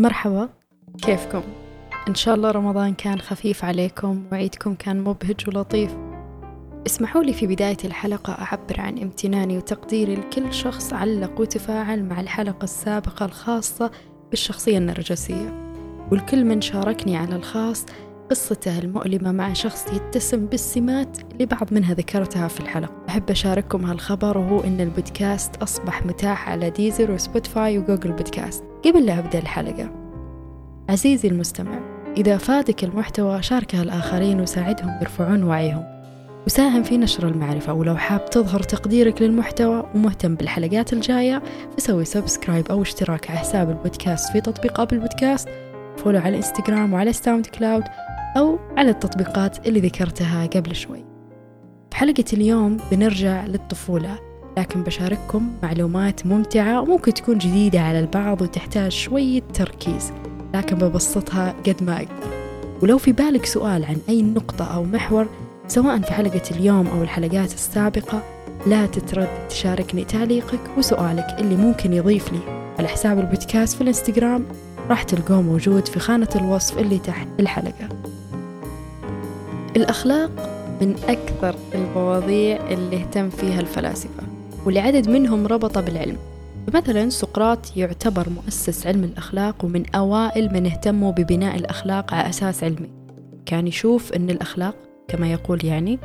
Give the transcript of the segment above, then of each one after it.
مرحبا كيفكم؟ إن شاء الله رمضان كان خفيف عليكم وعيدكم كان مبهج ولطيف. اسمحوا لي في بداية الحلقة أعبر عن امتناني وتقديري لكل شخص علق وتفاعل مع الحلقة السابقة الخاصة بالشخصية النرجسية. والكل من شاركني على الخاص قصته المؤلمة مع شخص يتسم بالسمات اللي بعض منها ذكرتها في الحلقة. أحب أشارككم هالخبر وهو أن البودكاست أصبح متاح على ديزر وسبوتفاي وجوجل بودكاست. قبل لا أبدأ الحلقة. عزيزي المستمع إذا فاتك المحتوى شاركه الآخرين وساعدهم يرفعون وعيهم. وساهم في نشر المعرفة ولو حاب تظهر تقديرك للمحتوى ومهتم بالحلقات الجاية فسوي subscribe أو اشتراك على حساب البودكاست في تطبيق أبل بودكاست follow على الإنستغرام وعلى ساوند كلاود أو على التطبيقات اللي ذكرتها قبل شوي. في حلقة اليوم بنرجع للطفولة. لكن بشارككم معلومات ممتعة وممكن تكون جديدة على البعض وتحتاج شوية تركيز. لكن ببسطها قد ما أقدر. ولو في بالك سؤال عن أي نقطة أو محور سواء في حلقة اليوم أو الحلقات السابقة لا تتردد تشاركني تعليقك وسؤالك اللي ممكن يضيف لي. على حساب البودكاست في الإنستغرام راح تلقوه موجود في خانة الوصف اللي تحت الحلقة. الأخلاق من أكثر المواضيع اللي اهتم فيها الفلاسفة. واللي عدد منهم ربط بالعلم. فمثلا سقراط يعتبر مؤسس علم الأخلاق ومن أوائل من اهتموا ببناء الأخلاق على أساس علمي. كان يشوف أن الأخلاق كما يقول يعني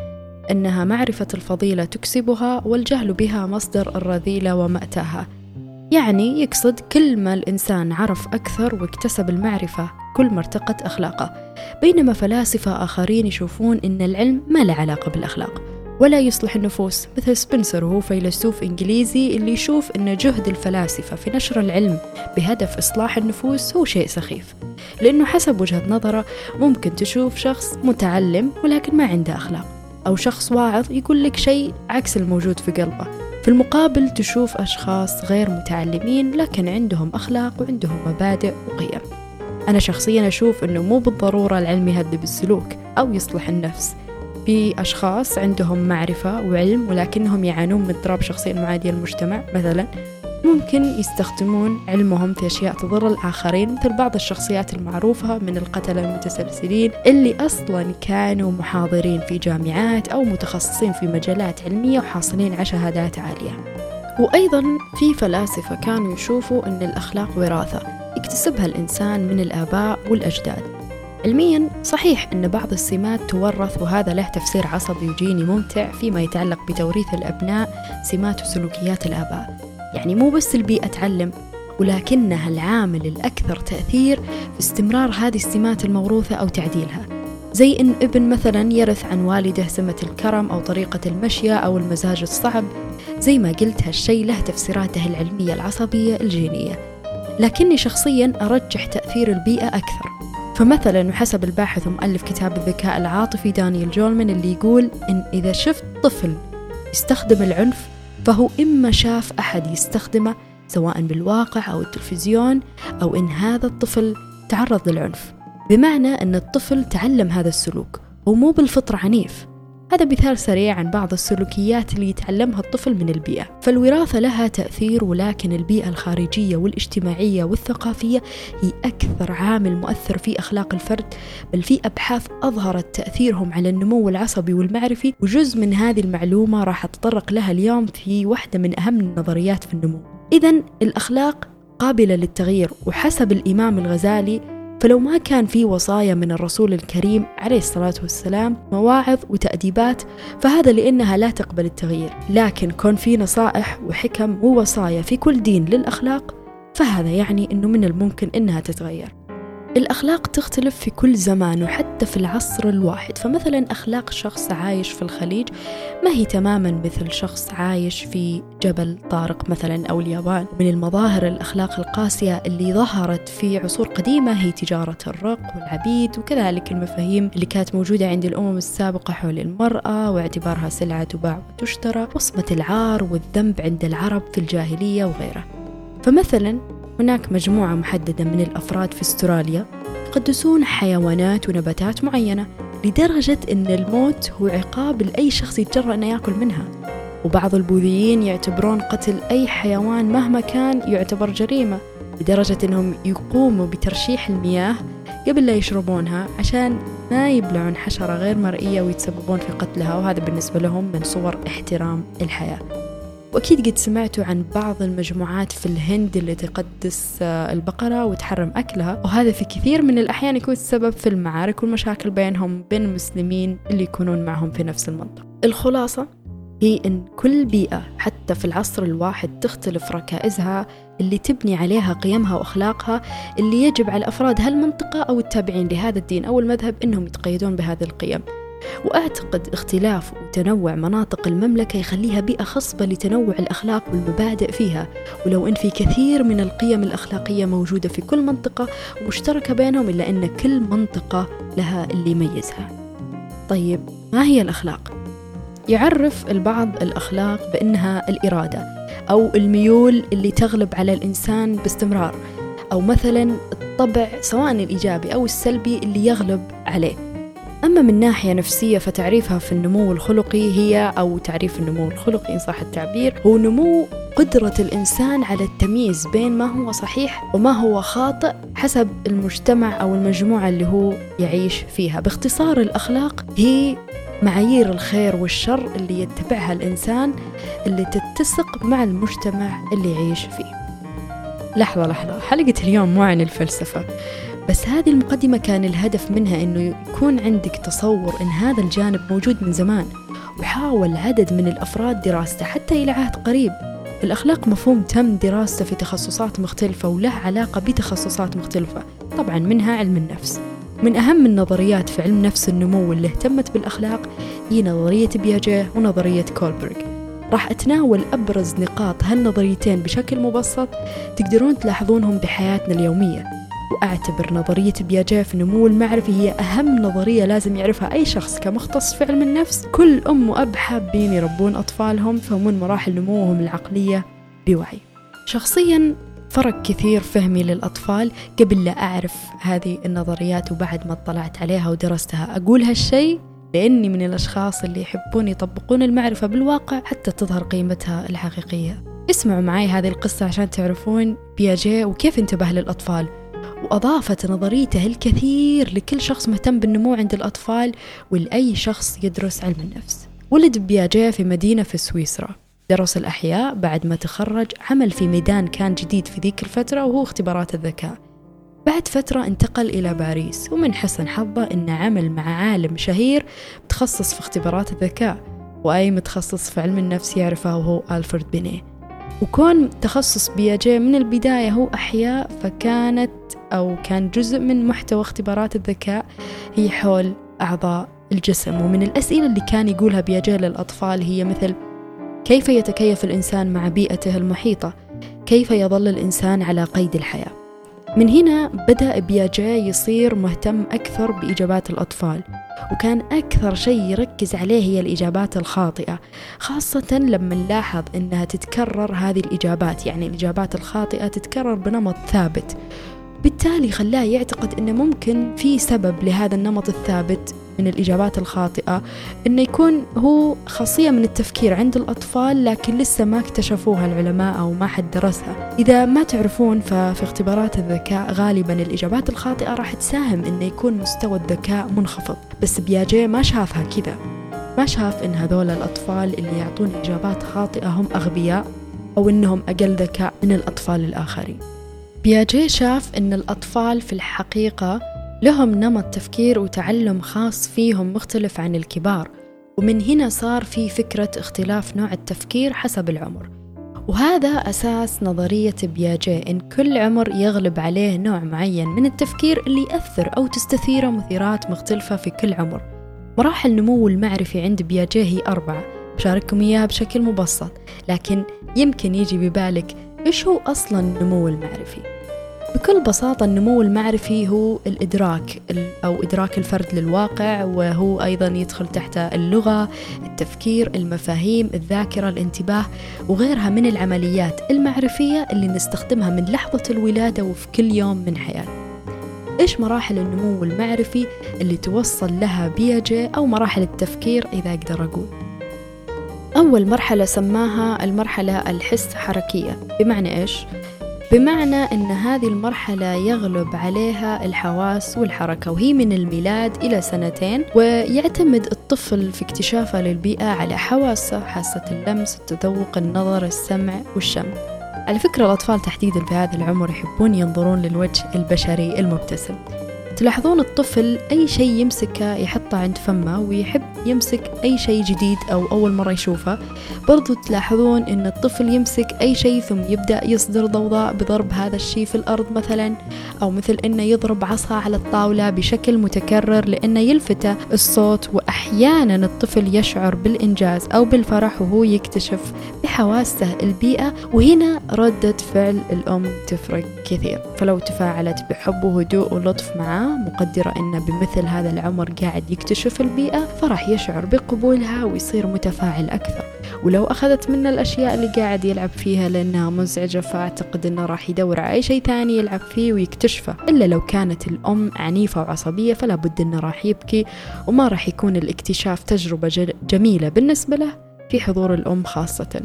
أنها معرفة الفضيلة تكسبها والجهل بها مصدر الرذيلة ومأتاها. يعني يقصد كل ما الإنسان عرف أكثر واكتسب المعرفة كل ما ارتقت أخلاقه. بينما فلاسفة آخرين يشوفون أن العلم ما له علاقة بالأخلاق. ولا يصلح النفوس مثل سبنسر وهو فيلسوف إنجليزي اللي يشوف أن جهد الفلاسفة في نشر العلم بهدف إصلاح النفوس هو شيء سخيف. لأنه حسب وجهة نظره ممكن تشوف شخص متعلم ولكن ما عنده أخلاق أو شخص واعظ يقول لك شيء عكس الموجود في قلبه. في المقابل تشوف أشخاص غير متعلمين لكن عندهم أخلاق وعندهم مبادئ وقيم. أنا شخصيا أشوف أنه مو بالضرورة العلم يهذب السلوك أو يصلح النفس. في أشخاص عندهم معرفة وعلم ولكنهم يعانون من اضطراب شخصية معادية المجتمع مثلا ممكن يستخدمون علمهم في أشياء تضر الآخرين مثل بعض الشخصيات المعروفة من القتلة المتسلسلين اللي أصلا كانوا محاضرين في جامعات أو متخصصين في مجالات علمية وحاصلين على شهادات عالية. وأيضا في فلاسفة كانوا يشوفوا أن الأخلاق وراثة يكتسبها الإنسان من الآباء والأجداد. علميا صحيح أن بعض السمات تورث وهذا له تفسير عصبي وجيني ممتع فيما يتعلق بتوريث الأبناء سمات وسلوكيات الآباء. يعني مو بس البيئة تعلم ولكنها العامل الأكثر تأثير في استمرار هذه السمات الموروثة أو تعديلها. زي إن ابن مثلا يرث عن والده سمة الكرم أو طريقة المشية أو المزاج الصعب زي ما قلت هالشي له تفسيراته العلمية العصبية الجينية. لكني شخصيا أرجح تأثير البيئة أكثر. فمثلا وحسب الباحث ومؤلف كتاب الذكاء العاطفي دانيال جولمان اللي يقول إن إذا شفت طفل يستخدم العنف فهو إما شاف أحد يستخدمه سواء بالواقع أو التلفزيون أو إن هذا الطفل تعرض للعنف. بمعنى أن الطفل تعلم هذا السلوك هو مو بالفطرة عنيف. هذا مثال سريع عن بعض السلوكيات اللي يتعلمها الطفل من البيئة. فالوراثة لها تأثير ولكن البيئة الخارجية والاجتماعية والثقافية هي أكثر عامل مؤثر في أخلاق الفرد بل في أبحاث أظهرت تأثيرهم على النمو العصبي والمعرفي وجزء من هذه المعلومة راح أتطرق لها اليوم في واحدة من أهم النظريات في النمو. إذا الأخلاق قابلة للتغيير وحسب الإمام الغزالي فلو ما كان في وصايا من الرسول الكريم عليه الصلاة والسلام مواعظ وتأديبات فهذا لأنها لا تقبل التغيير. لكن كون في نصائح وحكم ووصايا في كل دين للأخلاق فهذا يعني أنه من الممكن أنها تتغير. الأخلاق تختلف في كل زمان وحتى في العصر الواحد. فمثلا أخلاق شخص عايش في الخليج ما هي تماما مثل شخص عايش في جبل طارق مثلا أو اليابان. من المظاهر الأخلاق القاسية اللي ظهرت في عصور قديمة هي تجارة الرق والعبيد وكذلك المفاهيم اللي كانت موجودة عند الأمم السابقة حول المرأة واعتبارها سلعة تباع وتشترى وصمة العار والذنب عند العرب في الجاهلية وغيره فمثلا هناك مجموعة محددة من الأفراد في أستراليا يقدسون حيوانات ونباتات معينة لدرجة أن الموت هو عقاب لأي شخص يتجرأ أنه يأكل منها. وبعض البوذيين يعتبرون قتل أي حيوان مهما كان يعتبر جريمة لدرجة أنهم يقوموا بترشيح المياه قبل لا يشربونها عشان ما يبلعون حشرة غير مرئية ويتسببون في قتلها. وهذا بالنسبة لهم من صور احترام الحياة. وأكيد قد سمعتوا عن بعض المجموعات في الهند اللي تقدس آه، البقرة وتحرم أكلها وهذا في كثير من الأحيان يكون السبب في المعارك والمشاكل بينهم بين المسلمين اللي يكونون معهم في نفس المنطقة. الخلاصة هي أن كل بيئة حتى في العصر الواحد تختلف ركائزها اللي تبني عليها قيمها وأخلاقها اللي يجب على أفراد هالمنطقة أو التابعين لهذا الدين أو المذهب أنهم يتقيدون بهذه القيم. وأعتقد اختلاف وتنوع مناطق المملكة يخليها بيئة خصبة لتنوع الأخلاق والمبادئ فيها. ولو أن في كثير من القيم الأخلاقية موجودة في كل منطقة مشتركة بينهم إلا أن كل منطقة لها اللي يميزها. طيب ما هي الأخلاق؟ يعرف البعض الأخلاق بأنها الإرادة أو الميول اللي تغلب على الإنسان باستمرار أو مثلا الطبع سواء الإيجابي أو السلبي اللي يغلب عليه. أما من ناحية نفسية فتعريفها في النمو الخلقي هي أو تعريف النمو الخلقي إن صح التعبير هو نمو قدرة الإنسان على التمييز بين ما هو صحيح وما هو خاطئ حسب المجتمع أو المجموعة اللي هو يعيش فيها. باختصار الأخلاق هي معايير الخير والشر اللي يتبعها الإنسان اللي تتسق مع المجتمع اللي يعيش فيه. لحظة لحظة حلقة اليوم مو عن الفلسفة. بس هذه المقدمة كان الهدف منها أنه يكون عندك تصور أن هذا الجانب موجود من زمان وحاول عدد من الأفراد دراسته حتى إلى عهد قريب. الأخلاق مفهوم تم دراسته في تخصصات مختلفة وله علاقة بتخصصات مختلفة طبعا منها علم النفس. من أهم النظريات في علم نفس النمو اللي اهتمت بالأخلاق هي نظرية بياجيه ونظرية كولبرغ. راح أتناول أبرز نقاط هالنظريتين بشكل مبسط تقدرون تلاحظونهم بحياتنا اليومية. وأعتبر نظرية بياجيه في النمو المعرفي هي أهم نظرية لازم يعرفها أي شخص كمختص في علم النفس. كل أم وأب حابين يربون أطفالهم يفهمون مراحل نموهم العقلية بوعي. شخصيا فرق كثير فهمي للأطفال. قبل لا أعرف هذه النظريات وبعد ما اطلعت عليها ودرستها أقول هالشيء لأني من الأشخاص اللي يحبون يطبقون المعرفة بالواقع حتى تظهر قيمتها الحقيقية. اسمعوا معي هذه القصة عشان تعرفون بياجي وكيف انتبه للأطفال. وأضافت نظريته الكثير لكل شخص مهتم بالنمو عند الأطفال ولأي شخص يدرس علم النفس. ولد بياجي في مدينة في سويسرا. درس الأحياء بعد ما تخرج عمل في ميدان كان جديد في ذيك الفترة وهو اختبارات الذكاء. بعد فترة انتقل إلى باريس ومن حسن حظه أنه عمل مع عالم شهير متخصص في اختبارات الذكاء. وأي متخصص في علم النفس يعرفه وهو ألفرد بينيه. وكون تخصص بياجي من البداية هو أحياء فكانت أو كان جزء من محتوى اختبارات الذكاء هي حول أعضاء الجسم ومن الأسئلة اللي كان يقولها بياجي للأطفال هي مثل كيف يتكيف الإنسان مع بيئته المحيطة؟ كيف يظل الإنسان على قيد الحياة؟ من هنا بدأ بياجي يصير مهتم أكثر بإجابات الأطفال وكان أكثر شيء يركز عليه هي الإجابات الخاطئة خاصة لما نلاحظ أنها تتكرر هذه الإجابات يعني الإجابات الخاطئة تتكرر بنمط ثابت. بالتالي خلاه يعتقد أنه ممكن في سبب لهذا النمط الثابت من الإجابات الخاطئة أنه يكون هو خاصية من التفكير عند الأطفال لكن لسه ما اكتشفوها العلماء أو ما حد درسها. إذا ما تعرفون ففي اختبارات الذكاء غالبا الإجابات الخاطئة راح تساهم أنه يكون مستوى الذكاء منخفض. بس بياجي ما شافها كذا. ما شاف إن هذول الأطفال اللي يعطون إجابات خاطئة هم أغبياء أو إنهم أقل ذكاء من الأطفال الآخرين. بياجي شاف أن الأطفال في الحقيقة لهم نمط تفكير وتعلم خاص فيهم مختلف عن الكبار ومن هنا صار في فكرة اختلاف نوع التفكير حسب العمر وهذا أساس نظرية بياجي إن كل عمر يغلب عليه نوع معين من التفكير اللي يأثر أو تستثيره مثيرات مختلفة في كل عمر مراحل النمو المعرفي عند بياجي هي أربعة بشارككم إياها بشكل مبسط لكن يمكن يجي ببالك إيش هو أصلا النمو المعرفي؟ بكل بساطة النمو المعرفي هو الإدراك أو إدراك الفرد للواقع وهو أيضا يدخل تحت اللغة التفكير المفاهيم الذاكرة الانتباه وغيرها من العمليات المعرفية اللي نستخدمها من لحظة الولادة وفي كل يوم من حياتنا. إيش مراحل النمو المعرفي اللي توصل لها بياجي أو مراحل التفكير إذا أقدر أقول؟ أول مرحلة سماها المرحلة الحس حركية. بمعنى إيش؟ بمعنى أن هذه المرحلة يغلب عليها الحواس والحركة وهي من الميلاد إلى سنتين ويعتمد الطفل في اكتشافه للبيئة على حواسه حاسة اللمس التذوق النظر السمع والشم. على فكرة الأطفال تحديدا في هذا العمر يحبون ينظرون للوجه البشري المبتسم. تلاحظون الطفل أي شيء يمسكه يحطه عند فمه ويحب يمسك أي شيء جديد أو أول مرة يشوفه. برضو تلاحظون أن الطفل يمسك أي شيء ثم يبدأ يصدر ضوضاء بضرب هذا الشيء في الأرض مثلا أو مثل أنه يضرب عصا على الطاولة بشكل متكرر لأنه يلفته الصوت. وأحيانا الطفل يشعر بالإنجاز أو بالفرح وهو يكتشف بحواسه البيئة. وهنا ردة فعل الأم تفرق كثير. فلو تفاعلت بحب وهدوء ولطف معاه مقدرة أنه بمثل هذا العمر قاعد يكتشف البيئة فراح يشعر بقبولها ويصير متفاعل أكثر. ولو أخذت منه الأشياء اللي قاعد يلعب فيها لأنها مزعجة فأعتقد أنه راح يدور على أي شيء ثاني يلعب فيه ويكتشفه. إلا لو كانت الأم عنيفة وعصبية فلا بد أنه راح يبكي وما راح يكون الاكتشاف تجربة جميلة بالنسبة له في حضور الأم خاصة.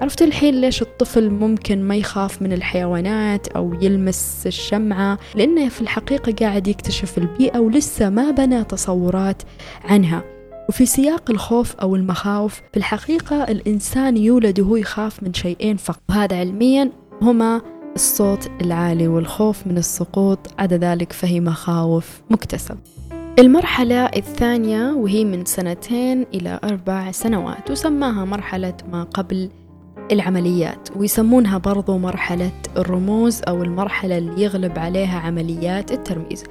عرفت الحين ليش الطفل ممكن ما يخاف من الحيوانات أو يلمس الشمعة؟ لأنه في الحقيقة قاعد يكتشف البيئة ولسه ما بنى تصورات عنها. وفي سياق الخوف أو المخاوف في الحقيقة الإنسان يولد وهو يخاف من شيئين فقط. وهذا علميا هما الصوت العالي والخوف من السقوط عدا ذلك فهي مخاوف مكتسب. المرحلة الثانية وهي من سنتين إلى أربع سنوات وسماها مرحلة ما قبل العمليات ويسمونها برضو مرحلة الرموز أو المرحلة اللي يغلب عليها عمليات الترميز.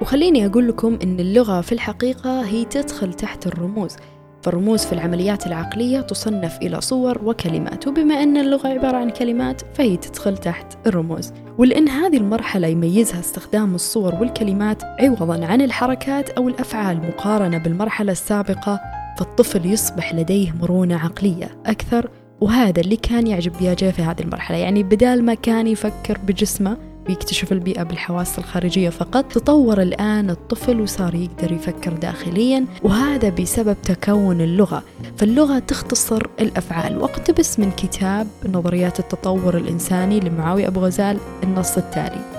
وخليني أقول لكم أن اللغة في الحقيقة هي تدخل تحت الرموز. فالرموز في العمليات العقلية تصنف إلى صور وكلمات وبما أن اللغة عبارة عن كلمات فهي تدخل تحت الرموز. ولأن هذه المرحلة يميزها استخدام الصور والكلمات عوضا عن الحركات أو الأفعال مقارنة بالمرحلة السابقة فالطفل يصبح لديه مرونة عقلية أكثر وهذا اللي كان يعجب بياجي في هذه المرحلة. يعني بدال ما كان يفكر بجسمه ويكتشف البيئة بالحواس الخارجية فقط تطور الآن الطفل وصار يقدر يفكر داخليا وهذا بسبب تكون اللغة. فاللغة تختصر الأفعال. واقتبس من كتاب نظريات التطور الإنساني لمعاوية أبو غزال النص التالي.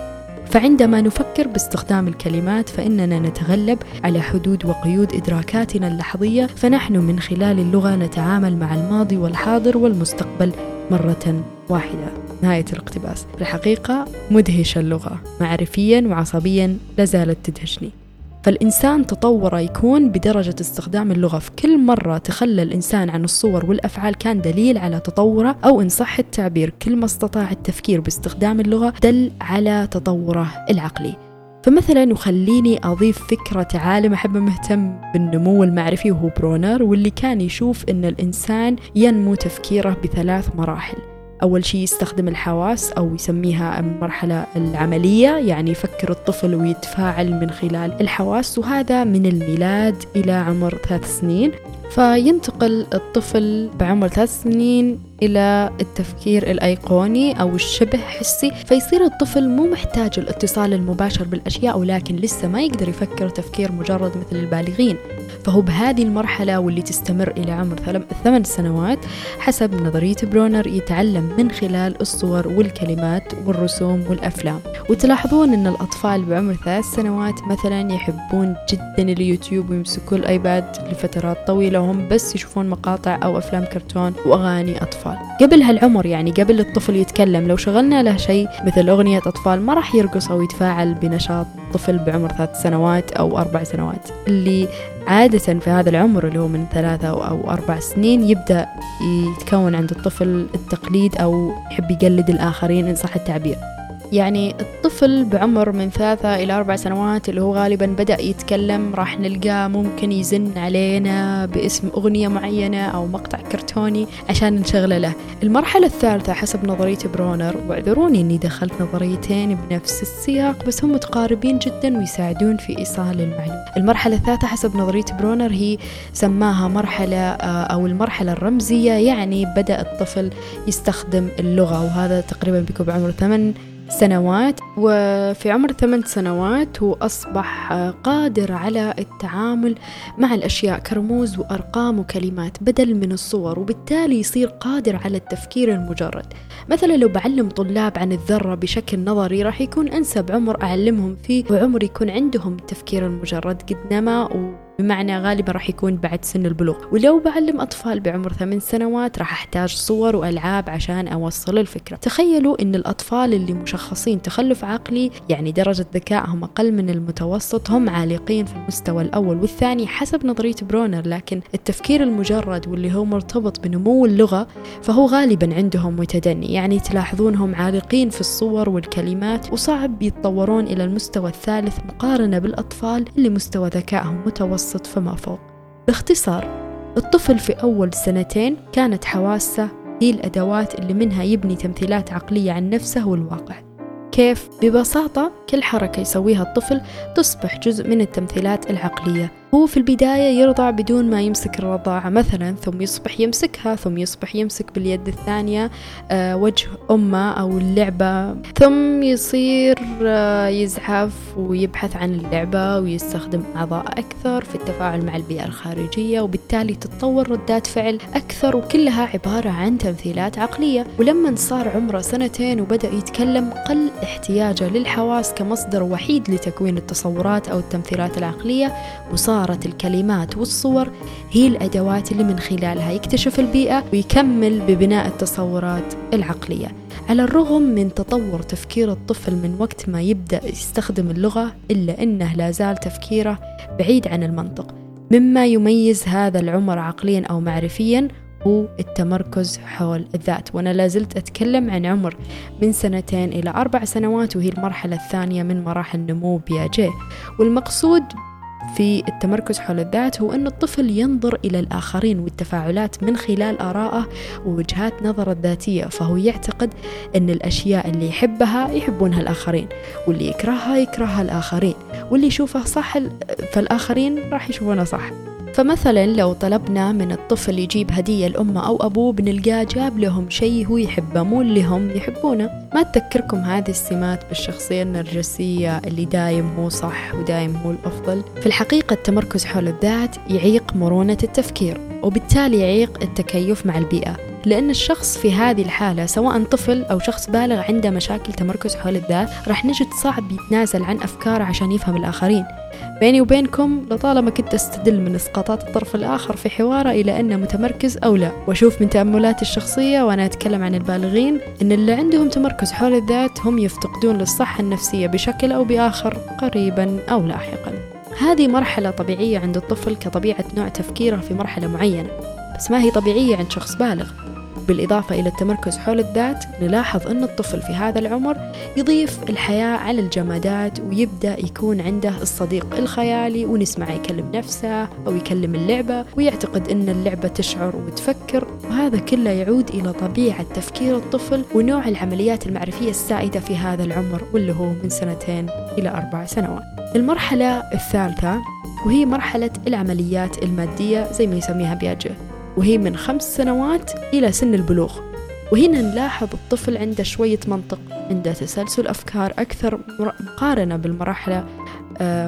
فعندما نفكر باستخدام الكلمات فإننا نتغلب على حدود وقيود إدراكاتنا اللحظية فنحن من خلال اللغة نتعامل مع الماضي والحاضر والمستقبل مرة واحدة. نهاية الاقتباس. الحقيقة مدهشة اللغة. معرفيا وعصبيا لازالت تدهشني. فالإنسان تطور يكون بدرجة استخدام اللغة. في كل مرة تخلى الإنسان عن الصور والأفعال كان دليل على تطوره أو إن صح التعبير. كل ما استطاع التفكير باستخدام اللغة دل على تطوره العقلي. فمثلا وخليني أضيف فكرة عالم أحب مهتم بالنمو المعرفي وهو برونر واللي كان يشوف أن الإنسان ينمو تفكيره بثلاث مراحل. أول شيء يستخدم الحواس أو يسميها المرحلة العملية يعني يفكر الطفل ويتفاعل من خلال الحواس وهذا من الميلاد إلى عمر ثلاث سنين. فينتقل الطفل بعمر ثلاث سنين إلى التفكير الأيقوني أو الشبه حسي. فيصير الطفل مو محتاج الاتصال المباشر بالأشياء ولكن لسه ما يقدر يفكر تفكير مجرد مثل البالغين. فهو بهذه المرحلة واللي تستمر إلى عمر ثمان سنوات حسب نظرية برونر يتعلم من خلال الصور والكلمات والرسوم والأفلام. وتلاحظون أن الأطفال بعمر ثلاث سنوات مثلا يحبون جدا اليوتيوب ويمسكوا الآيباد لفترات طويلة وهم بس يشوفون مقاطع أو أفلام كرتون وأغاني أطفال. قبل هالعمر يعني قبل الطفل يتكلم لو شغلنا له شيء مثل أغنية أطفال ما راح يرقص أو يتفاعل بنشاط طفل بعمر ثلاث سنوات أو أربع سنوات. اللي عادة في هذا العمر اللي هو من ثلاثة أو أربع سنين يبدأ يتكون عند الطفل التقليد أو يحب يقلد الآخرين إن صح التعبير. يعني الطفل بعمر من ثلاثة إلى أربع سنوات اللي هو غالبا بدأ يتكلم راح نلقاه ممكن يزن علينا باسم أغنية معينة أو مقطع كرتوني عشان نشغله له. المرحلة الثالثة حسب نظرية برونر واعذروني أني دخلت نظريتين بنفس السياق بس هم متقاربين جدا ويساعدون في إيصال المعلومة. المرحلة الثالثة حسب نظرية برونر هي سماها مرحلة آه، أو المرحلة الرمزية يعني بدأ الطفل يستخدم اللغة وهذا تقريبا بيكون بعمر ثمان سنوات وفي عمر ثمان سنوات هو أصبح قادر على التعامل مع الأشياء كرموز وأرقام وكلمات بدل من الصور وبالتالي يصير قادر على التفكير المجرد. مثلا لو بعلم طلاب عن الذرة بشكل نظري راح يكون أنسب عمر أعلمهم فيه وعمر يكون عندهم التفكير المجرد قد نما بمعنى غالبا راح يكون بعد سن البلوغ. ولو بعلم أطفال بعمر ثمان سنوات راح أحتاج صور وألعاب عشان أوصل الفكرة. تخيلوا أن الأطفال اللي مشخصين تخلف عقلي يعني درجة ذكائهم أقل من المتوسط هم عالقين في المستوى الأول والثاني حسب نظرية برونر. لكن التفكير المجرد واللي هو مرتبط بنمو اللغة فهو غالبا عندهم متدني. يعني تلاحظونهم عالقين في الصور والكلمات وصعب يتطورون إلى المستوى الثالث مقارنة بالأطفال اللي مستوى ذكائهم متوسط. المتوسط فما فوق. باختصار الطفل في أول سنتين كانت حواسة هي الأدوات اللي منها يبني تمثيلات عقلية عن نفسه والواقع. كيف؟ ببساطة كل حركة يسويها الطفل تصبح جزء من التمثيلات العقلية. هو في البداية يرضع بدون ما يمسك الرضاعة مثلا ثم يصبح يمسكها ثم يصبح يمسك باليد الثانية آه وجه أمه أو اللعبة. ثم يصير آه يزحف ويبحث عن اللعبة ويستخدم أعضاء أكثر في التفاعل مع البيئة الخارجية وبالتالي تتطور ردات فعل أكثر وكلها عبارة عن تمثيلات عقلية. ولما صار عمره سنتين وبدأ يتكلم قل احتياجه للحواس كمصدر وحيد لتكوين التصورات أو التمثيلات العقلية وصار صارت الكلمات والصور هي الأدوات اللي من خلالها يكتشف البيئة ويكمل ببناء التصورات العقلية. على الرغم من تطور تفكير الطفل من وقت ما يبدأ يستخدم اللغة إلا أنه لا زال تفكيره بعيد عن المنطق مما يميز هذا العمر عقليا أو معرفيا هو التمركز حول الذات. وأنا لازلت أتكلم عن عمر من سنتين إلى أربع سنوات وهي المرحلة الثانية من مراحل نمو بياجي. والمقصود في التمركز حول الذات هو أن الطفل ينظر إلى الآخرين والتفاعلات من خلال آرائه ووجهات نظره الذاتية فهو يعتقد أن الأشياء اللي يحبها يحبونها الآخرين واللي يكرهها يكرهها الآخرين واللي يشوفه صح فالآخرين راح يشوفونه صح. فمثلا لو طلبنا من الطفل يجيب هدية لأمه أو أبوه بنلقاه جاب لهم شيء هو يحبه مو اللي هم يحبونه. ما تذكركم هذه السمات بالشخصية النرجسية اللي دايم هو صح ودايم هو الأفضل؟ في الحقيقة التمركز حول الذات يعيق مرونة التفكير وبالتالي يعيق التكيف مع البيئة. لأن الشخص في هذه الحالة سواء طفل أو شخص بالغ عنده مشاكل تمركز حول الذات راح نجد صعب يتنازل عن أفكاره عشان يفهم الآخرين. بيني وبينكم لطالما كنت أستدل من إسقاطات الطرف الآخر في حواره إلى أنه متمركز أو لا وأشوف من تأملاتي الشخصية وأنا أتكلم عن البالغين أن اللي عندهم تمركز حول الذات هم يفتقدون للصحة النفسية بشكل أو بآخر قريبا أو لاحقا. هذه مرحلة طبيعية عند الطفل كطبيعة نوع تفكيره في مرحلة معينة بس ما هي طبيعية عند شخص بالغ؟ بالإضافة إلى التمركز حول الذات نلاحظ أن الطفل في هذا العمر يضيف الحياة على الجمادات ويبدأ يكون عنده الصديق الخيالي ونسمع يكلم نفسه أو يكلم اللعبة ويعتقد أن اللعبة تشعر وتفكر وهذا كله يعود إلى طبيعة تفكير الطفل ونوع العمليات المعرفية السائدة في هذا العمر واللي هو من سنتين إلى أربع سنوات. المرحلة الثالثة وهي مرحلة العمليات المادية زي ما يسميها بياجه وهي من خمس سنوات إلى سن البلوغ. وهنا نلاحظ الطفل عنده شوية منطق عنده تسلسل أفكار أكثر مقارنة بالمرحلة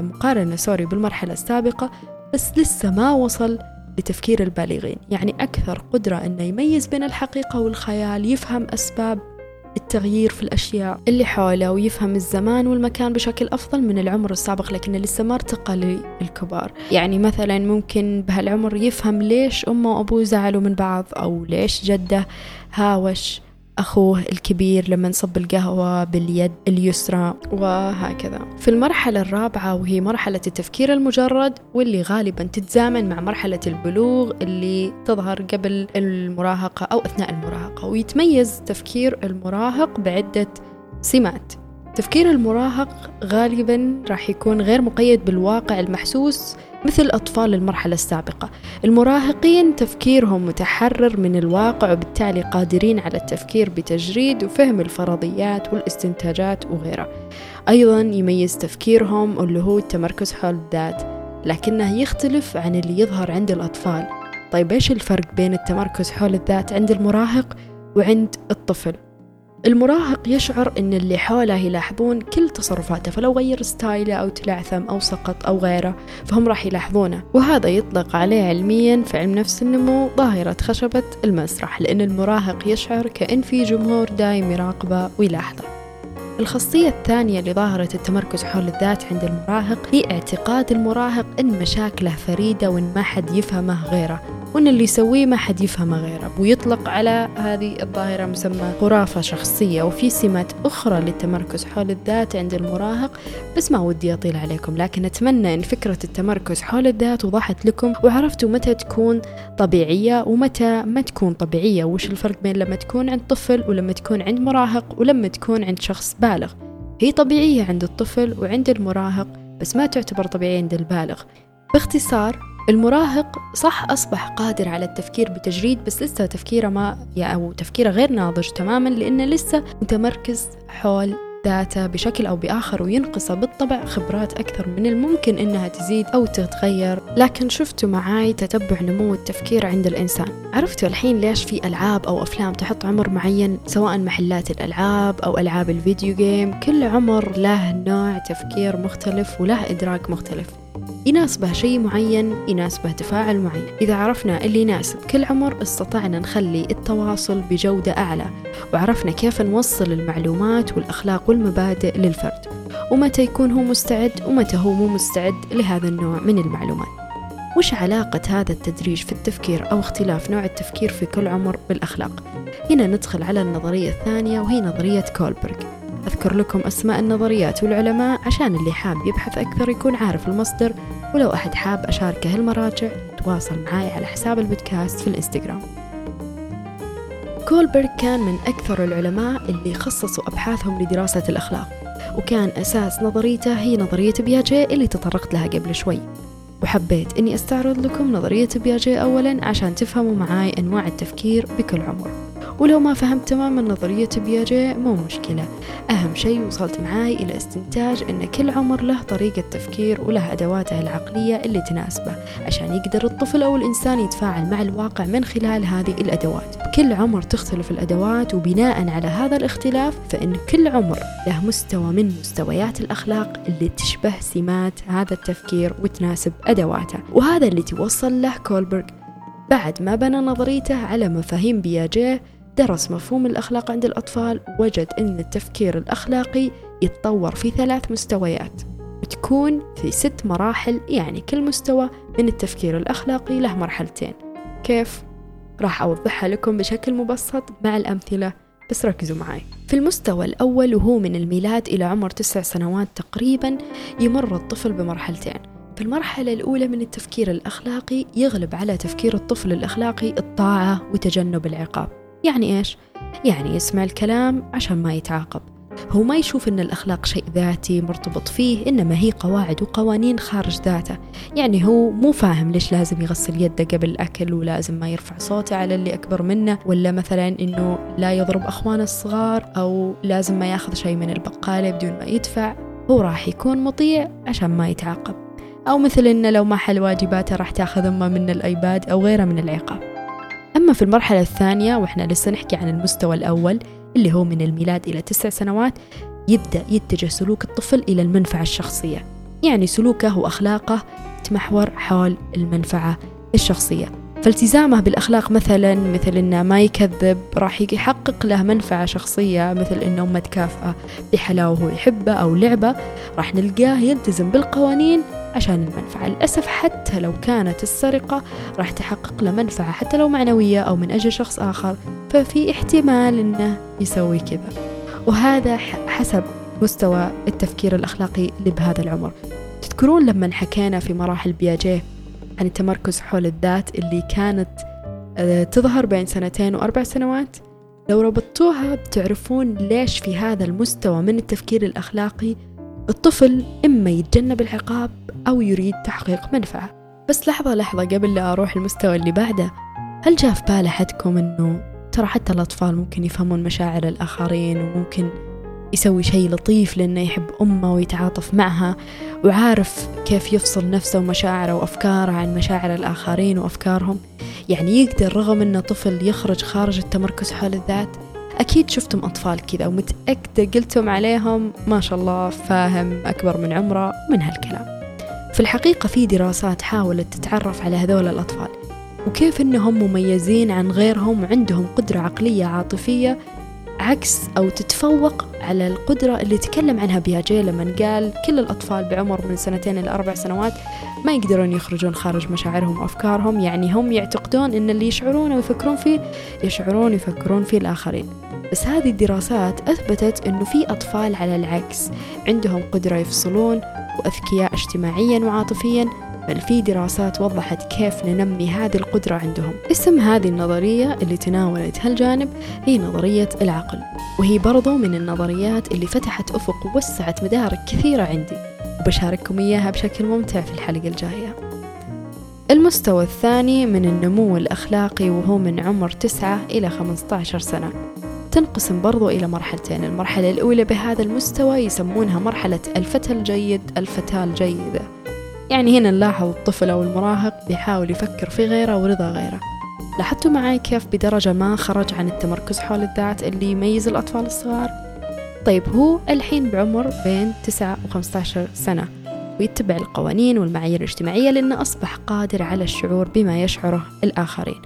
مقارنة سوري بالمرحلة السابقة بس لسه ما وصل لتفكير البالغين. يعني أكثر قدرة أنه يميز بين الحقيقة والخيال يفهم أسباب التغيير في الأشياء اللي حوله ويفهم الزمان والمكان بشكل أفضل من العمر السابق لكنه لسه ما ارتقى للكبار يعني مثلا ممكن بهالعمر يفهم ليش أمه وأبوه زعلوا من بعض أو ليش جده هاوش أخوه الكبير لما نصب القهوة باليد اليسرى وهكذا. في المرحلة الرابعة وهي مرحلة التفكير المجرد واللي غالبا تتزامن مع مرحلة البلوغ اللي تظهر قبل المراهقة أو أثناء المراهقة ويتميز تفكير المراهق بعدة سمات. تفكير المراهق غالبا راح يكون غير مقيد بالواقع المحسوس مثل أطفال المرحلة السابقة. المراهقين تفكيرهم متحرر من الواقع وبالتالي قادرين على التفكير بتجريد وفهم الفرضيات والاستنتاجات وغيرها. أيضا يميز تفكيرهم اللي هو التمركز حول الذات لكنه يختلف عن اللي يظهر عند الأطفال. طيب إيش الفرق بين التمركز حول الذات عند المراهق وعند الطفل؟ المراهق يشعر أن اللي حوله يلاحظون كل تصرفاته فلو غير ستايله أو تلعثم أو سقط أو غيره فهم راح يلاحظونه. وهذا يطلق عليه علميا في علم نفس النمو ظاهرة خشبة المسرح لأن المراهق يشعر كأن في جمهور دايم يراقبه ويلاحظه. الخاصية الثانية لظاهرة التمركز حول الذات عند المراهق هي اعتقاد المراهق أن مشاكله فريدة وأن ما حد يفهمه غيره وأن اللي يسويه ما حد يفهمه غيره ويطلق على هذه الظاهرة مسمى خرافة شخصية وفي سمات أخرى للتمركز حول الذات عند المراهق بس ما ودي أطيل عليكم لكن أتمنى أن فكرة التمركز حول الذات وضحت لكم وعرفتوا متى تكون طبيعية ومتى ما تكون طبيعية وش الفرق بين لما تكون عند طفل ولما تكون عند مراهق ولما تكون عند شخص بالغ هي طبيعية عند الطفل وعند المراهق بس ما تعتبر طبيعية عند البالغ باختصار المراهق صح أصبح قادر على التفكير بتجريد بس لسه تفكيره ما أو تفكيره غير ناضج تماما لأنه لسه متمركز حول ذاته بشكل أو بآخر وينقصه بالطبع خبرات أكثر من الممكن إنها تزيد أو تتغير. لكن شفتوا معاي تتبع نمو التفكير عند الإنسان. عرفتوا الحين ليش في ألعاب أو أفلام تحط عمر معين سواء محلات الألعاب أو ألعاب الفيديو جيم كل عمر له نوع تفكير مختلف وله إدراك مختلف. يناسبه شيء معين يناسبه تفاعل معين. إذا عرفنا اللي يناسب كل عمر استطعنا نخلي التواصل بجودة أعلى وعرفنا كيف نوصل المعلومات والأخلاق والمبادئ للفرد. ومتى يكون هو مستعد ومتى هو مو مستعد لهذا النوع من المعلومات. وش علاقة هذا التدريج في التفكير أو اختلاف نوع التفكير في كل عمر بالأخلاق؟ هنا ندخل على النظرية الثانية وهي نظرية كولبرغ. أذكر لكم أسماء النظريات والعلماء عشان اللي حاب يبحث أكثر يكون عارف المصدر ولو أحد حاب أشاركه المراجع تواصل معي على حساب البودكاست في الإنستغرام. كولبرغ كان من أكثر العلماء اللي خصصوا أبحاثهم لدراسة الأخلاق وكان أساس نظريته هي نظرية بياجي اللي تطرقت لها قبل شوي. وحبيت أني أستعرض لكم نظرية بياجي أولا عشان تفهموا معاي أنواع التفكير بكل عمر. ولو ما فهمت تماما نظرية بياجي مو مشكلة. أهم شيء وصلت معاي إلى استنتاج أن كل عمر له طريقة تفكير وله أدواته العقلية اللي تناسبه عشان يقدر الطفل أو الإنسان يتفاعل مع الواقع من خلال هذه الأدوات. كل عمر تختلف الأدوات وبناء على هذا الاختلاف فإن كل عمر له مستوى من مستويات الأخلاق اللي تشبه سمات هذا التفكير وتناسب أدواته. وهذا اللي توصل له كولبرغ. بعد ما بنى نظريته على مفاهيم بياجيه درس مفهوم الأخلاق عند الأطفال وجد أن التفكير الأخلاقي يتطور في ثلاث مستويات. وتكون في ست مراحل يعني كل مستوى من التفكير الأخلاقي له مرحلتين. كيف؟ راح أوضحها لكم بشكل مبسط مع الأمثلة بس ركزوا معي. في المستوى الأول وهو من الميلاد إلى عمر تسع سنوات تقريبا يمر الطفل بمرحلتين. في المرحلة الأولى من التفكير الأخلاقي يغلب على تفكير الطفل الأخلاقي الطاعة وتجنب العقاب. يعني إيش؟ يعني يسمع الكلام عشان ما يتعاقب. هو ما يشوف أن الأخلاق شيء ذاتي مرتبط فيه إنما هي قواعد وقوانين خارج ذاته. يعني هو مو فاهم ليش لازم يغسل يده قبل الأكل ولازم ما يرفع صوته على اللي أكبر منه ولا مثلا إنه لا يضرب أخوانه الصغار أو لازم ما يأخذ شيء من البقالة بدون ما يدفع. هو راح يكون مطيع عشان ما يتعاقب. أو مثل إنه لو ما حل واجباته راح تأخذ أمه من الأيباد أو غيره من العقاب. أما في المرحلة الثانية وإحنا لسه نحكي عن المستوى الأول اللي هو من الميلاد إلى تسع سنوات يبدأ يتجه سلوك الطفل إلى المنفعة الشخصية. يعني سلوكه وأخلاقه تمحور حول المنفعة الشخصية. فالتزامه بالأخلاق مثلا مثل إنه ما يكذب راح يحقق له منفعة شخصية مثل إنه أمه تكافئه بحلاوة هو يحبه أو لعبة راح نلقاه يلتزم بالقوانين عشان المنفعة. للأسف حتى لو كانت السرقة راح تحقق له منفعة حتى لو معنوية أو من أجل شخص آخر. ففي احتمال أنه يسوي كذا. وهذا حسب مستوى التفكير الأخلاقي اللي بهذا العمر. تذكرون لما حكينا في مراحل بياجيه؟ عن التمركز حول الذات اللي كانت آه، تظهر بين سنتين وأربع سنوات. لو ربطوها بتعرفون ليش في هذا المستوى من التفكير الأخلاقي. الطفل إما يتجنب العقاب أو يريد تحقيق منفعة. بس لحظة لحظة قبل لا أروح المستوى اللي بعده هل جاء في بال أحدكم أنه ترى حتى الأطفال ممكن يفهمون مشاعر الآخرين وممكن يسوي شيء لطيف لأنه يحب أمه ويتعاطف معها وعارف كيف يفصل نفسه ومشاعره وأفكاره عن مشاعر الآخرين وأفكارهم. يعني يقدر رغم أنه طفل يخرج خارج التمركز حول الذات أكيد شفتم أطفال كذا ومتأكدة قلتم عليهم ما شاء الله فاهم أكبر من عمره من هالكلام. في الحقيقة في دراسات حاولت تتعرف على هذول الأطفال وكيف إنهم مميزين عن غيرهم وعندهم قدرة عقلية عاطفية عكس أو تتفوق على القدرة اللي تكلم عنها بياجي لما قال كل الأطفال بعمر من سنتين إلى أربع سنوات ما يقدرون يخرجون خارج مشاعرهم وأفكارهم يعني هم يعتقدون إن اللي يشعرون ويفكرون فيه يشعرون ويفكرون فيه الآخرين. بس هذه الدراسات أثبتت أنه في أطفال على العكس عندهم قدرة يفصلون وأذكياء اجتماعيا وعاطفيا بل في دراسات وضحت كيف ننمي هذه القدرة عندهم. اسم هذه النظرية اللي تناولت هالجانب هي نظرية العقل وهي برضو من النظريات اللي فتحت أفق ووسعت مدارك كثيرة عندي وبشارككم إياها بشكل ممتع في الحلقة الجاية. المستوى الثاني من النمو الأخلاقي وهو من عمر 9 إلى 15 سنة. تنقسم برضو إلى مرحلتين المرحلة الأولى بهذا المستوى يسمونها مرحلة الفتى الجيد الفتاة الجيدة. يعني هنا نلاحظ الطفل أو المراهق بيحاول يفكر في غيره ورضا غيره. لاحظتوا معي كيف بدرجة ما خرج عن التمركز حول الذات اللي يميز الأطفال الصغار؟ طيب هو الحين بعمر بين 9 و 15 سنة ويتبع القوانين والمعايير الاجتماعية لأنه أصبح قادر على الشعور بما يشعره الآخرين.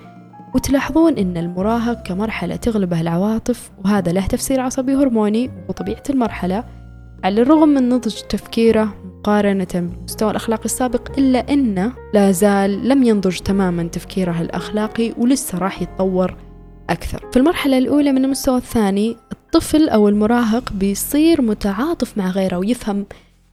وتلاحظون أن المراهق كمرحلة تغلبه العواطف وهذا له تفسير عصبي هرموني وطبيعة المرحلة على الرغم من نضج تفكيره مقارنة بالمستوى الأخلاقي السابق إلا أنه لا زال لم ينضج تماما تفكيره الأخلاقي ولسه راح يتطور أكثر. في المرحلة الأولى من المستوى الثاني الطفل أو المراهق بيصير متعاطف مع غيره ويفهم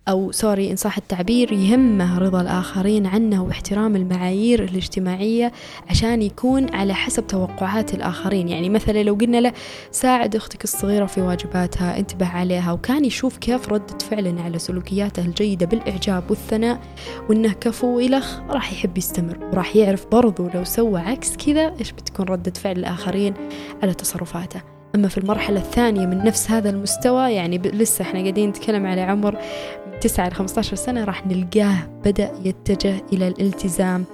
أو سوري إن صح التعبير يهمه رضا الآخرين عنه واحترام المعايير الاجتماعية عشان يكون على حسب توقعات الآخرين. يعني مثلا لو قلنا له ساعد أختك الصغيرة في واجباتها انتبه عليها وكان يشوف كيف ردة فعلنا على سلوكياته الجيدة بالإعجاب والثناء وإنه كفو إلخ راح يحب يستمر وراح يعرف برضو لو سوى عكس كذا إيش بتكون ردة فعل الآخرين على تصرفاته. أما في المرحلة الثانية من نفس هذا المستوى يعني لسه إحنا قاعدين نتكلم على عمر 9 ل 15 سنة راح نلقاه بدأ يتجه إلى الالتزام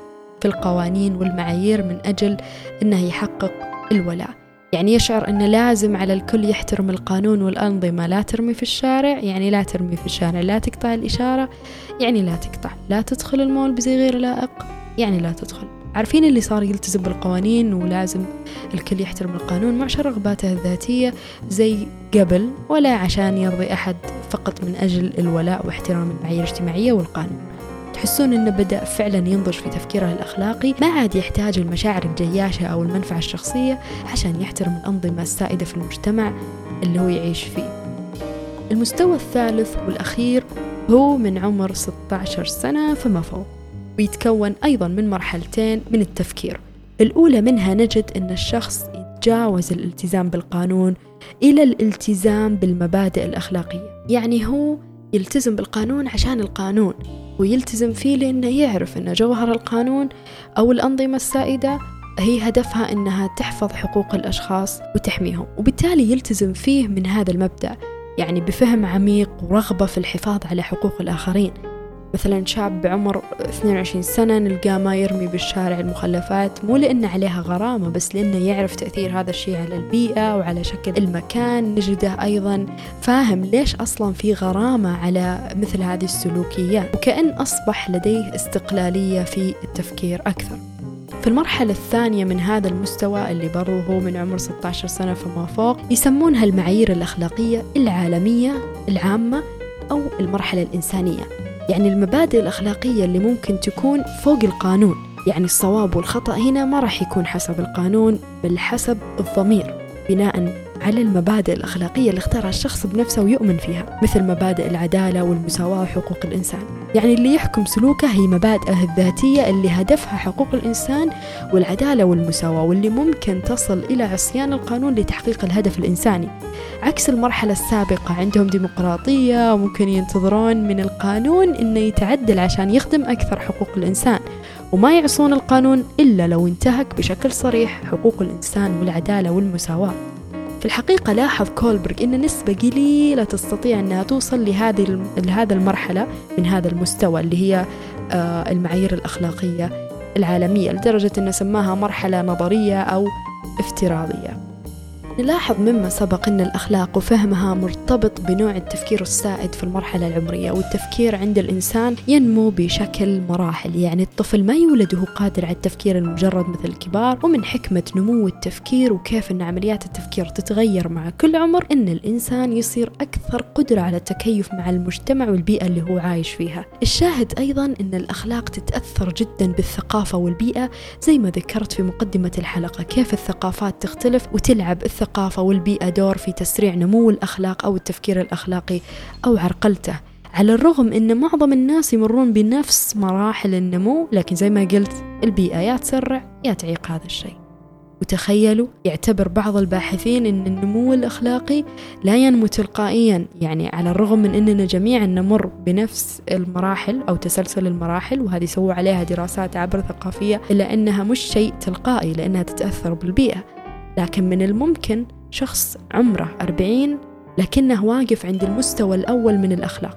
في القوانين والمعايير من أجل أنه يحقق الولاء. يعني يشعر أنه لازم على الكل يحترم القانون والأنظمة لا ترمي في الشارع يعني لا ترمي في الشارع لا تقطع الإشارة يعني لا تقطع لا تدخل المول بزي غير لائق يعني لا تدخل. عارفين اللي صار يلتزم بالقوانين ولازم الكل يحترم القانون مع رغباته الذاتية زي قبل ولا عشان يرضي أحد فقط من أجل الولاء واحترام المعايير الاجتماعية والقانون. تحسون إنه بدأ فعلا ينضج في تفكيره الأخلاقي ما عاد يحتاج المشاعر الجياشة أو المنفعة الشخصية عشان يحترم الأنظمة السائدة في المجتمع اللي هو يعيش فيه. المستوى الثالث والأخير هو من عمر 16 سنة فما فوق. ويتكون أيضا من مرحلتين من التفكير. الأولى منها نجد أن الشخص يتجاوز الالتزام بالقانون إلى الالتزام بالمبادئ الأخلاقية. يعني هو يلتزم بالقانون عشان القانون ويلتزم فيه لأنه يعرف أن جوهر القانون أو الأنظمة السائدة هي هدفها أنها تحفظ حقوق الأشخاص وتحميهم وبالتالي يلتزم فيه من هذا المبدأ يعني بفهم عميق ورغبة في الحفاظ على حقوق الآخرين. مثلا شاب بعمر 22 سنة نلقاه ما يرمي بالشارع المخلفات مو لأن عليها غرامة بس لأنه يعرف تأثير هذا الشيء على البيئة وعلى شكل المكان نجده أيضا. فاهم ليش أصلا في غرامة على مثل هذه السلوكيات وكأن أصبح لديه استقلالية في التفكير أكثر. في المرحلة الثانية من هذا المستوى اللي برضو هو من عمر 16 سنة فما فوق يسمونها المعايير الأخلاقية العالمية العامة أو المرحلة الإنسانية. يعني المبادئ الأخلاقية اللي ممكن تكون فوق القانون. يعني الصواب والخطأ هنا ما راح يكون حسب القانون بل حسب الضمير. بناء على المبادئ الأخلاقية اللي اختارها الشخص بنفسه ويؤمن فيها مثل مبادئ العدالة والمساواة وحقوق الإنسان. يعني اللي يحكم سلوكه هي مبادئه الذاتية اللي هدفها حقوق الإنسان والعدالة والمساواة واللي ممكن تصل إلى عصيان القانون لتحقيق الهدف الإنساني. عكس المرحلة السابقة عندهم ديمقراطية وممكن ينتظرون من القانون إنه يتعدل عشان يخدم أكثر حقوق الإنسان. وما يعصون القانون إلا لو انتهك بشكل صريح حقوق الإنسان والعدالة والمساواة. في الحقيقة لاحظ كولبرغ أن نسبة قليلة تستطيع أنها توصل لهذه لهذا المرحلة من هذا المستوى اللي هي آه، المعايير الأخلاقية العالمية لدرجة أنه سماها مرحلة نظرية أو افتراضية. نلاحظ مما سبق أن الأخلاق وفهمها مرتبط بنوع التفكير السائد في المرحلة العمرية والتفكير عند الإنسان ينمو بشكل مراحل. يعني الطفل ما يولد وهو قادر على التفكير المجرد مثل الكبار ومن حكمة نمو التفكير وكيف أن عمليات التفكير تتغير مع كل عمر أن الإنسان يصير أكثر قدرة على التكيف مع المجتمع والبيئة اللي هو عايش فيها. الشاهد أيضا أن الأخلاق تتأثر جدا بالثقافة والبيئة زي ما ذكرت في مقدمة الحلقة كيف الثقافات تختلف وتلعب الثقافة والبيئة دور في تسريع نمو الأخلاق أو التفكير الأخلاقي أو عرقلته. على الرغم أن معظم الناس يمرون بنفس مراحل النمو لكن زي ما قلت البيئة يا تسرع يا تعيق هذا الشيء. وتخيلوا يعتبر بعض الباحثين أن النمو الأخلاقي لا ينمو تلقائيا. يعني على الرغم من أننا جميعا نمر بنفس المراحل أو تسلسل المراحل وهذه سووا عليها دراسات عبر ثقافية إلا أنها مش شيء تلقائي لأنها تتأثر بالبيئة. لكن من الممكن شخص عمره أربعين لكنه واقف عند المستوى الأول من الأخلاق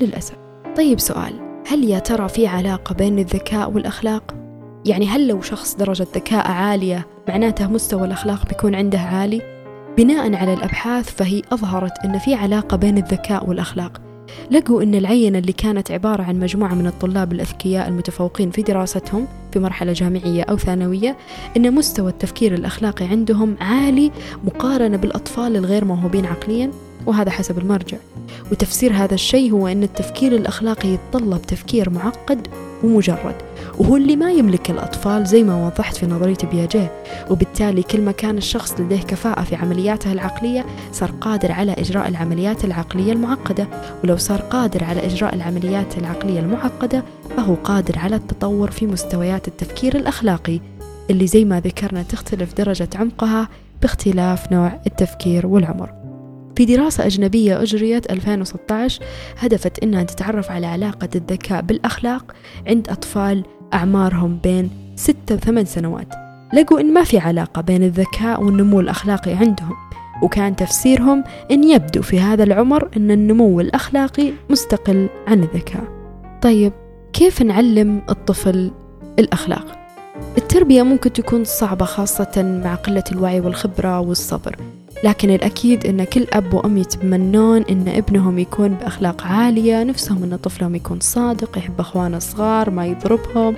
للأسف طيب سؤال هل يا ترى في علاقة بين الذكاء والأخلاق؟ يعني هل لو شخص درجة ذكاء عالية معناته مستوى الأخلاق بيكون عنده عالي؟ بناء على الأبحاث فهي أظهرت أن في علاقة بين الذكاء والأخلاق لقوا أن العينة اللي كانت عبارة عن مجموعة من الطلاب الأذكياء المتفوقين في دراستهم في مرحلة جامعية أو ثانوية أن مستوى التفكير الأخلاقي عندهم عالي مقارنة بالأطفال الغير موهوبين عقليا وهذا حسب المرجع. وتفسير هذا الشيء هو أن التفكير الأخلاقي يتطلب تفكير معقد ومجرد. وهو اللي ما يملك الأطفال زي ما وضحت في نظرية بياجيه. وبالتالي كل ما كان الشخص لديه كفاءة في عملياته العقلية صار قادر على إجراء العمليات العقلية المعقدة. ولو صار قادر على إجراء العمليات العقلية المعقدة فهو قادر على التطور في مستويات التفكير الأخلاقي اللي زي ما ذكرنا تختلف درجة عمقها باختلاف نوع التفكير والعمر. في دراسة أجنبية أجريت 2016 هدفت أنها تتعرف على علاقة الذكاء بالأخلاق عند أطفال أعمارهم بين 6 و 8 سنوات. لقوا إن ما في علاقة بين الذكاء والنمو الأخلاقي عندهم وكان تفسيرهم أن يبدو في هذا العمر أن النمو الأخلاقي مستقل عن الذكاء. طيب كيف نعلم الطفل الأخلاق؟ التربية ممكن تكون صعبة خاصة مع قلة الوعي والخبرة والصبر. لكن الأكيد أن كل أب وأم يتمنون أن ابنهم يكون بأخلاق عالية نفسهم أن طفلهم يكون صادق يحب أخوانه الصغار ما يضربهم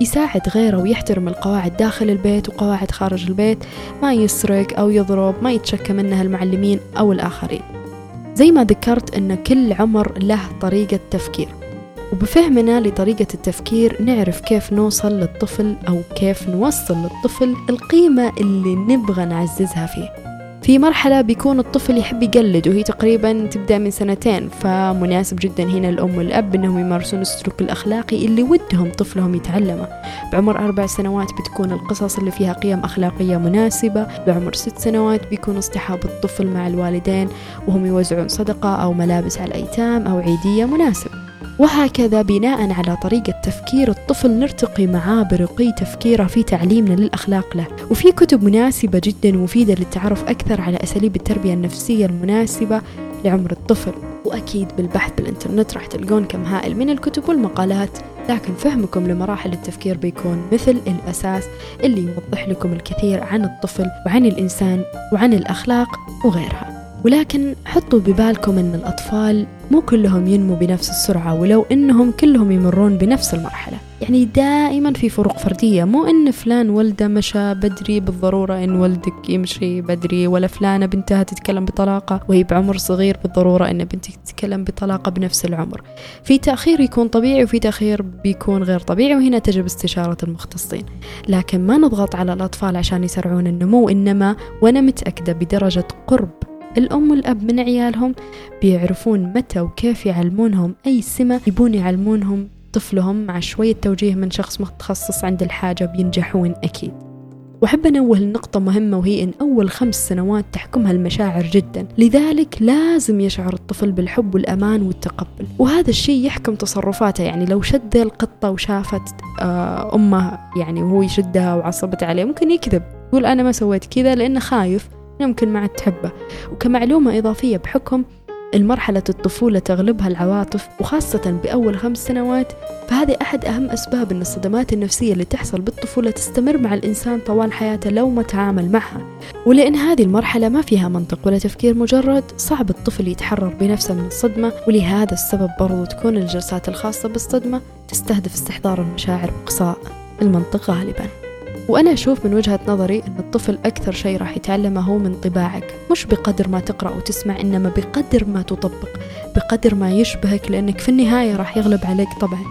يساعد غيره ويحترم القواعد داخل البيت وقواعد خارج البيت ما يسرق أو يضرب ما يتشكى منها المعلمين أو الآخرين. زي ما ذكرت أن كل عمر له طريقة تفكير. وبفهمنا لطريقة التفكير نعرف كيف نوصل للطفل أو كيف نوصل للطفل القيمة اللي نبغى نعززها فيه. في مرحلة بيكون الطفل يحب يقلد وهي تقريبا تبدأ من سنتين فمناسب جدا هنا الأم والأب أنهم يمارسون السلوك الأخلاقي اللي ودهم طفلهم يتعلمه. بعمر أربع سنوات بتكون القصص اللي فيها قيم أخلاقية مناسبة. بعمر ست سنوات بيكون اصطحاب الطفل مع الوالدين وهم يوزعون صدقة أو ملابس على الأيتام أو عيدية مناسب. وهكذا بناء على طريقة تفكير الطفل نرتقي معاه برقي تفكيره في تعليمنا للأخلاق له. وفي كتب مناسبة جدا مفيدة للتعرف أكثر على أساليب التربية النفسية المناسبة لعمر الطفل. وأكيد بالبحث بالإنترنت راح تلقون كم هائل من الكتب والمقالات لكن فهمكم لمراحل التفكير بيكون مثل الأساس اللي يوضح لكم الكثير عن الطفل وعن الإنسان وعن الأخلاق وغيرها. ولكن حطوا ببالكم أن الأطفال مو كلهم ينمو بنفس السرعة ولو أنهم كلهم يمرون بنفس المرحلة. يعني دائما في فروق فردية مو أن فلان ولده مشى بدري بالضرورة أن ولدك يمشي بدري ولا فلانة بنتها تتكلم بطلاقة وهي بعمر صغير بالضرورة أن بنتك تتكلم بطلاقة بنفس العمر. في تأخير يكون طبيعي وفي تأخير بيكون غير طبيعي وهنا تجب استشارة المختصين. لكن ما نضغط على الأطفال عشان يسرعون النمو إنما وأنا متأكدة بدرجة قرب الأم والأب من عيالهم بيعرفون متى وكيف يعلمونهم أي سمة. يبون يعلمونهم طفلهم مع شوية توجيه من شخص متخصص عند الحاجة بينجحون أكيد. وأحب أنوه لنقطة مهمة وهي أن أول خمس سنوات تحكمها المشاعر جدا. لذلك لازم يشعر الطفل بالحب والأمان والتقبل. وهذا الشيء يحكم تصرفاته يعني لو شد القطة وشافت آه، أمه يعني وهو يشدها وعصبت عليه ممكن يكذب. يقول أنا ما سويت كذا لأنه خايف. يمكن ما عاد تحبه وكمعلومة إضافية بحكم المرحلة الطفولة تغلبها العواطف وخاصة بأول خمس سنوات فهذه أحد أهم أسباب أن الصدمات النفسية اللي تحصل بالطفولة تستمر مع الإنسان طوال حياته لو ما تعامل معها. ولأن هذه المرحلة ما فيها منطق ولا تفكير مجرد صعب الطفل يتحرر بنفسه من الصدمة ولهذا السبب برضو تكون الجلسات الخاصة بالصدمة تستهدف استحضار المشاعر بإقصاء المنطق غالباً. وأنا أشوف من وجهة نظري أن الطفل أكثر شيء راح يتعلمه هو من طباعك. مش بقدر ما تقرأ وتسمع إنما بقدر ما تطبق بقدر ما يشبهك لأنك في النهاية راح يغلب عليك طبعا.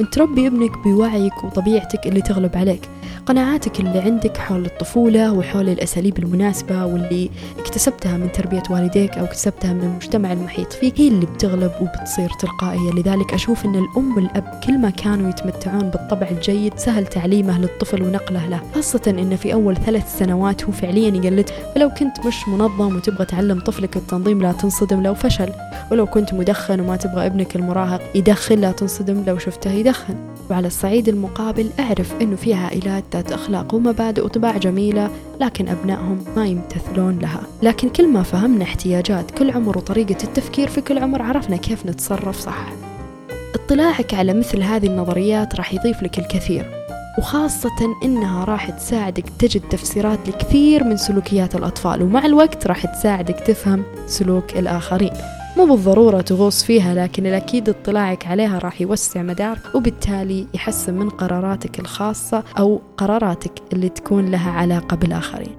أنت تربي ابنك بوعيك وطبيعتك اللي تغلب عليك قناعاتك اللي عندك حول الطفولة وحول الأساليب المناسبة واللي اكتسبتها من تربية والديك أو اكتسبتها من المجتمع المحيط فيك هي اللي بتغلب وبتصير تلقائية لذلك أشوف أن الأم والأب كل ما كانوا يتمتعون بالطبع الجيد سهل تعليمه للطفل ونقله له خاصة أن في أول ثلاث سنوات هو فعليا يقلد فلو كنت مش منظم وتبغى تعلم طفلك التنظيم لا تنصدم لو فشل ولو كنت مدخن وما تبغى ابنك المراهق يدخن لا تنصدم لو شفته يدخن وعلى الصعيد المقابل أعرف أنه في عائلات ذات أخلاق ومبادئ وطباع جميلة لكن أبنائهم ما يمتثلون لها. لكن كل ما فهمنا احتياجات كل عمر وطريقة التفكير في كل عمر عرفنا كيف نتصرف صح. اطلاعك على مثل هذه النظريات راح يضيف لك الكثير. وخاصة إنها راح تساعدك تجد تفسيرات لكثير من سلوكيات الأطفال ومع الوقت راح تساعدك تفهم سلوك الآخرين. مو بالضرورة تغوص فيها لكن الأكيد اطلاعك عليها راح يوسع مدارك وبالتالي يحسن من قراراتك الخاصة أو قراراتك اللي تكون لها علاقة بالآخرين.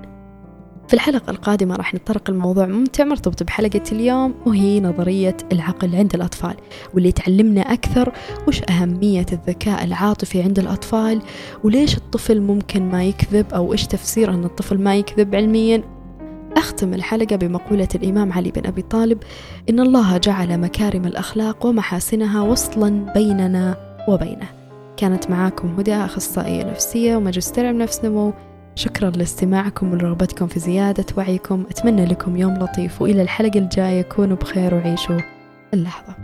في الحلقة القادمة راح نتطرق الموضوع ممتع مرتبط بحلقة اليوم وهي نظرية العقل عند الأطفال واللي تعلمنا أكثر وش أهمية الذكاء العاطفي عند الأطفال وليش الطفل ممكن ما يكذب أو إيش تفسير أن الطفل ما يكذب علميا أختم الحلقة بمقولة الإمام علي بن أبي طالب إن الله جعل مكارم الأخلاق ومحاسنها وصلا بيننا وبينه. كانت معاكم هدى أخصائية نفسية وماجستير نفس نمو. شكرا لاستماعكم ورغبتكم في زيادة وعيكم. أتمنى لكم يوم لطيف وإلى الحلقة الجاية كونوا بخير وعيشوا اللحظة.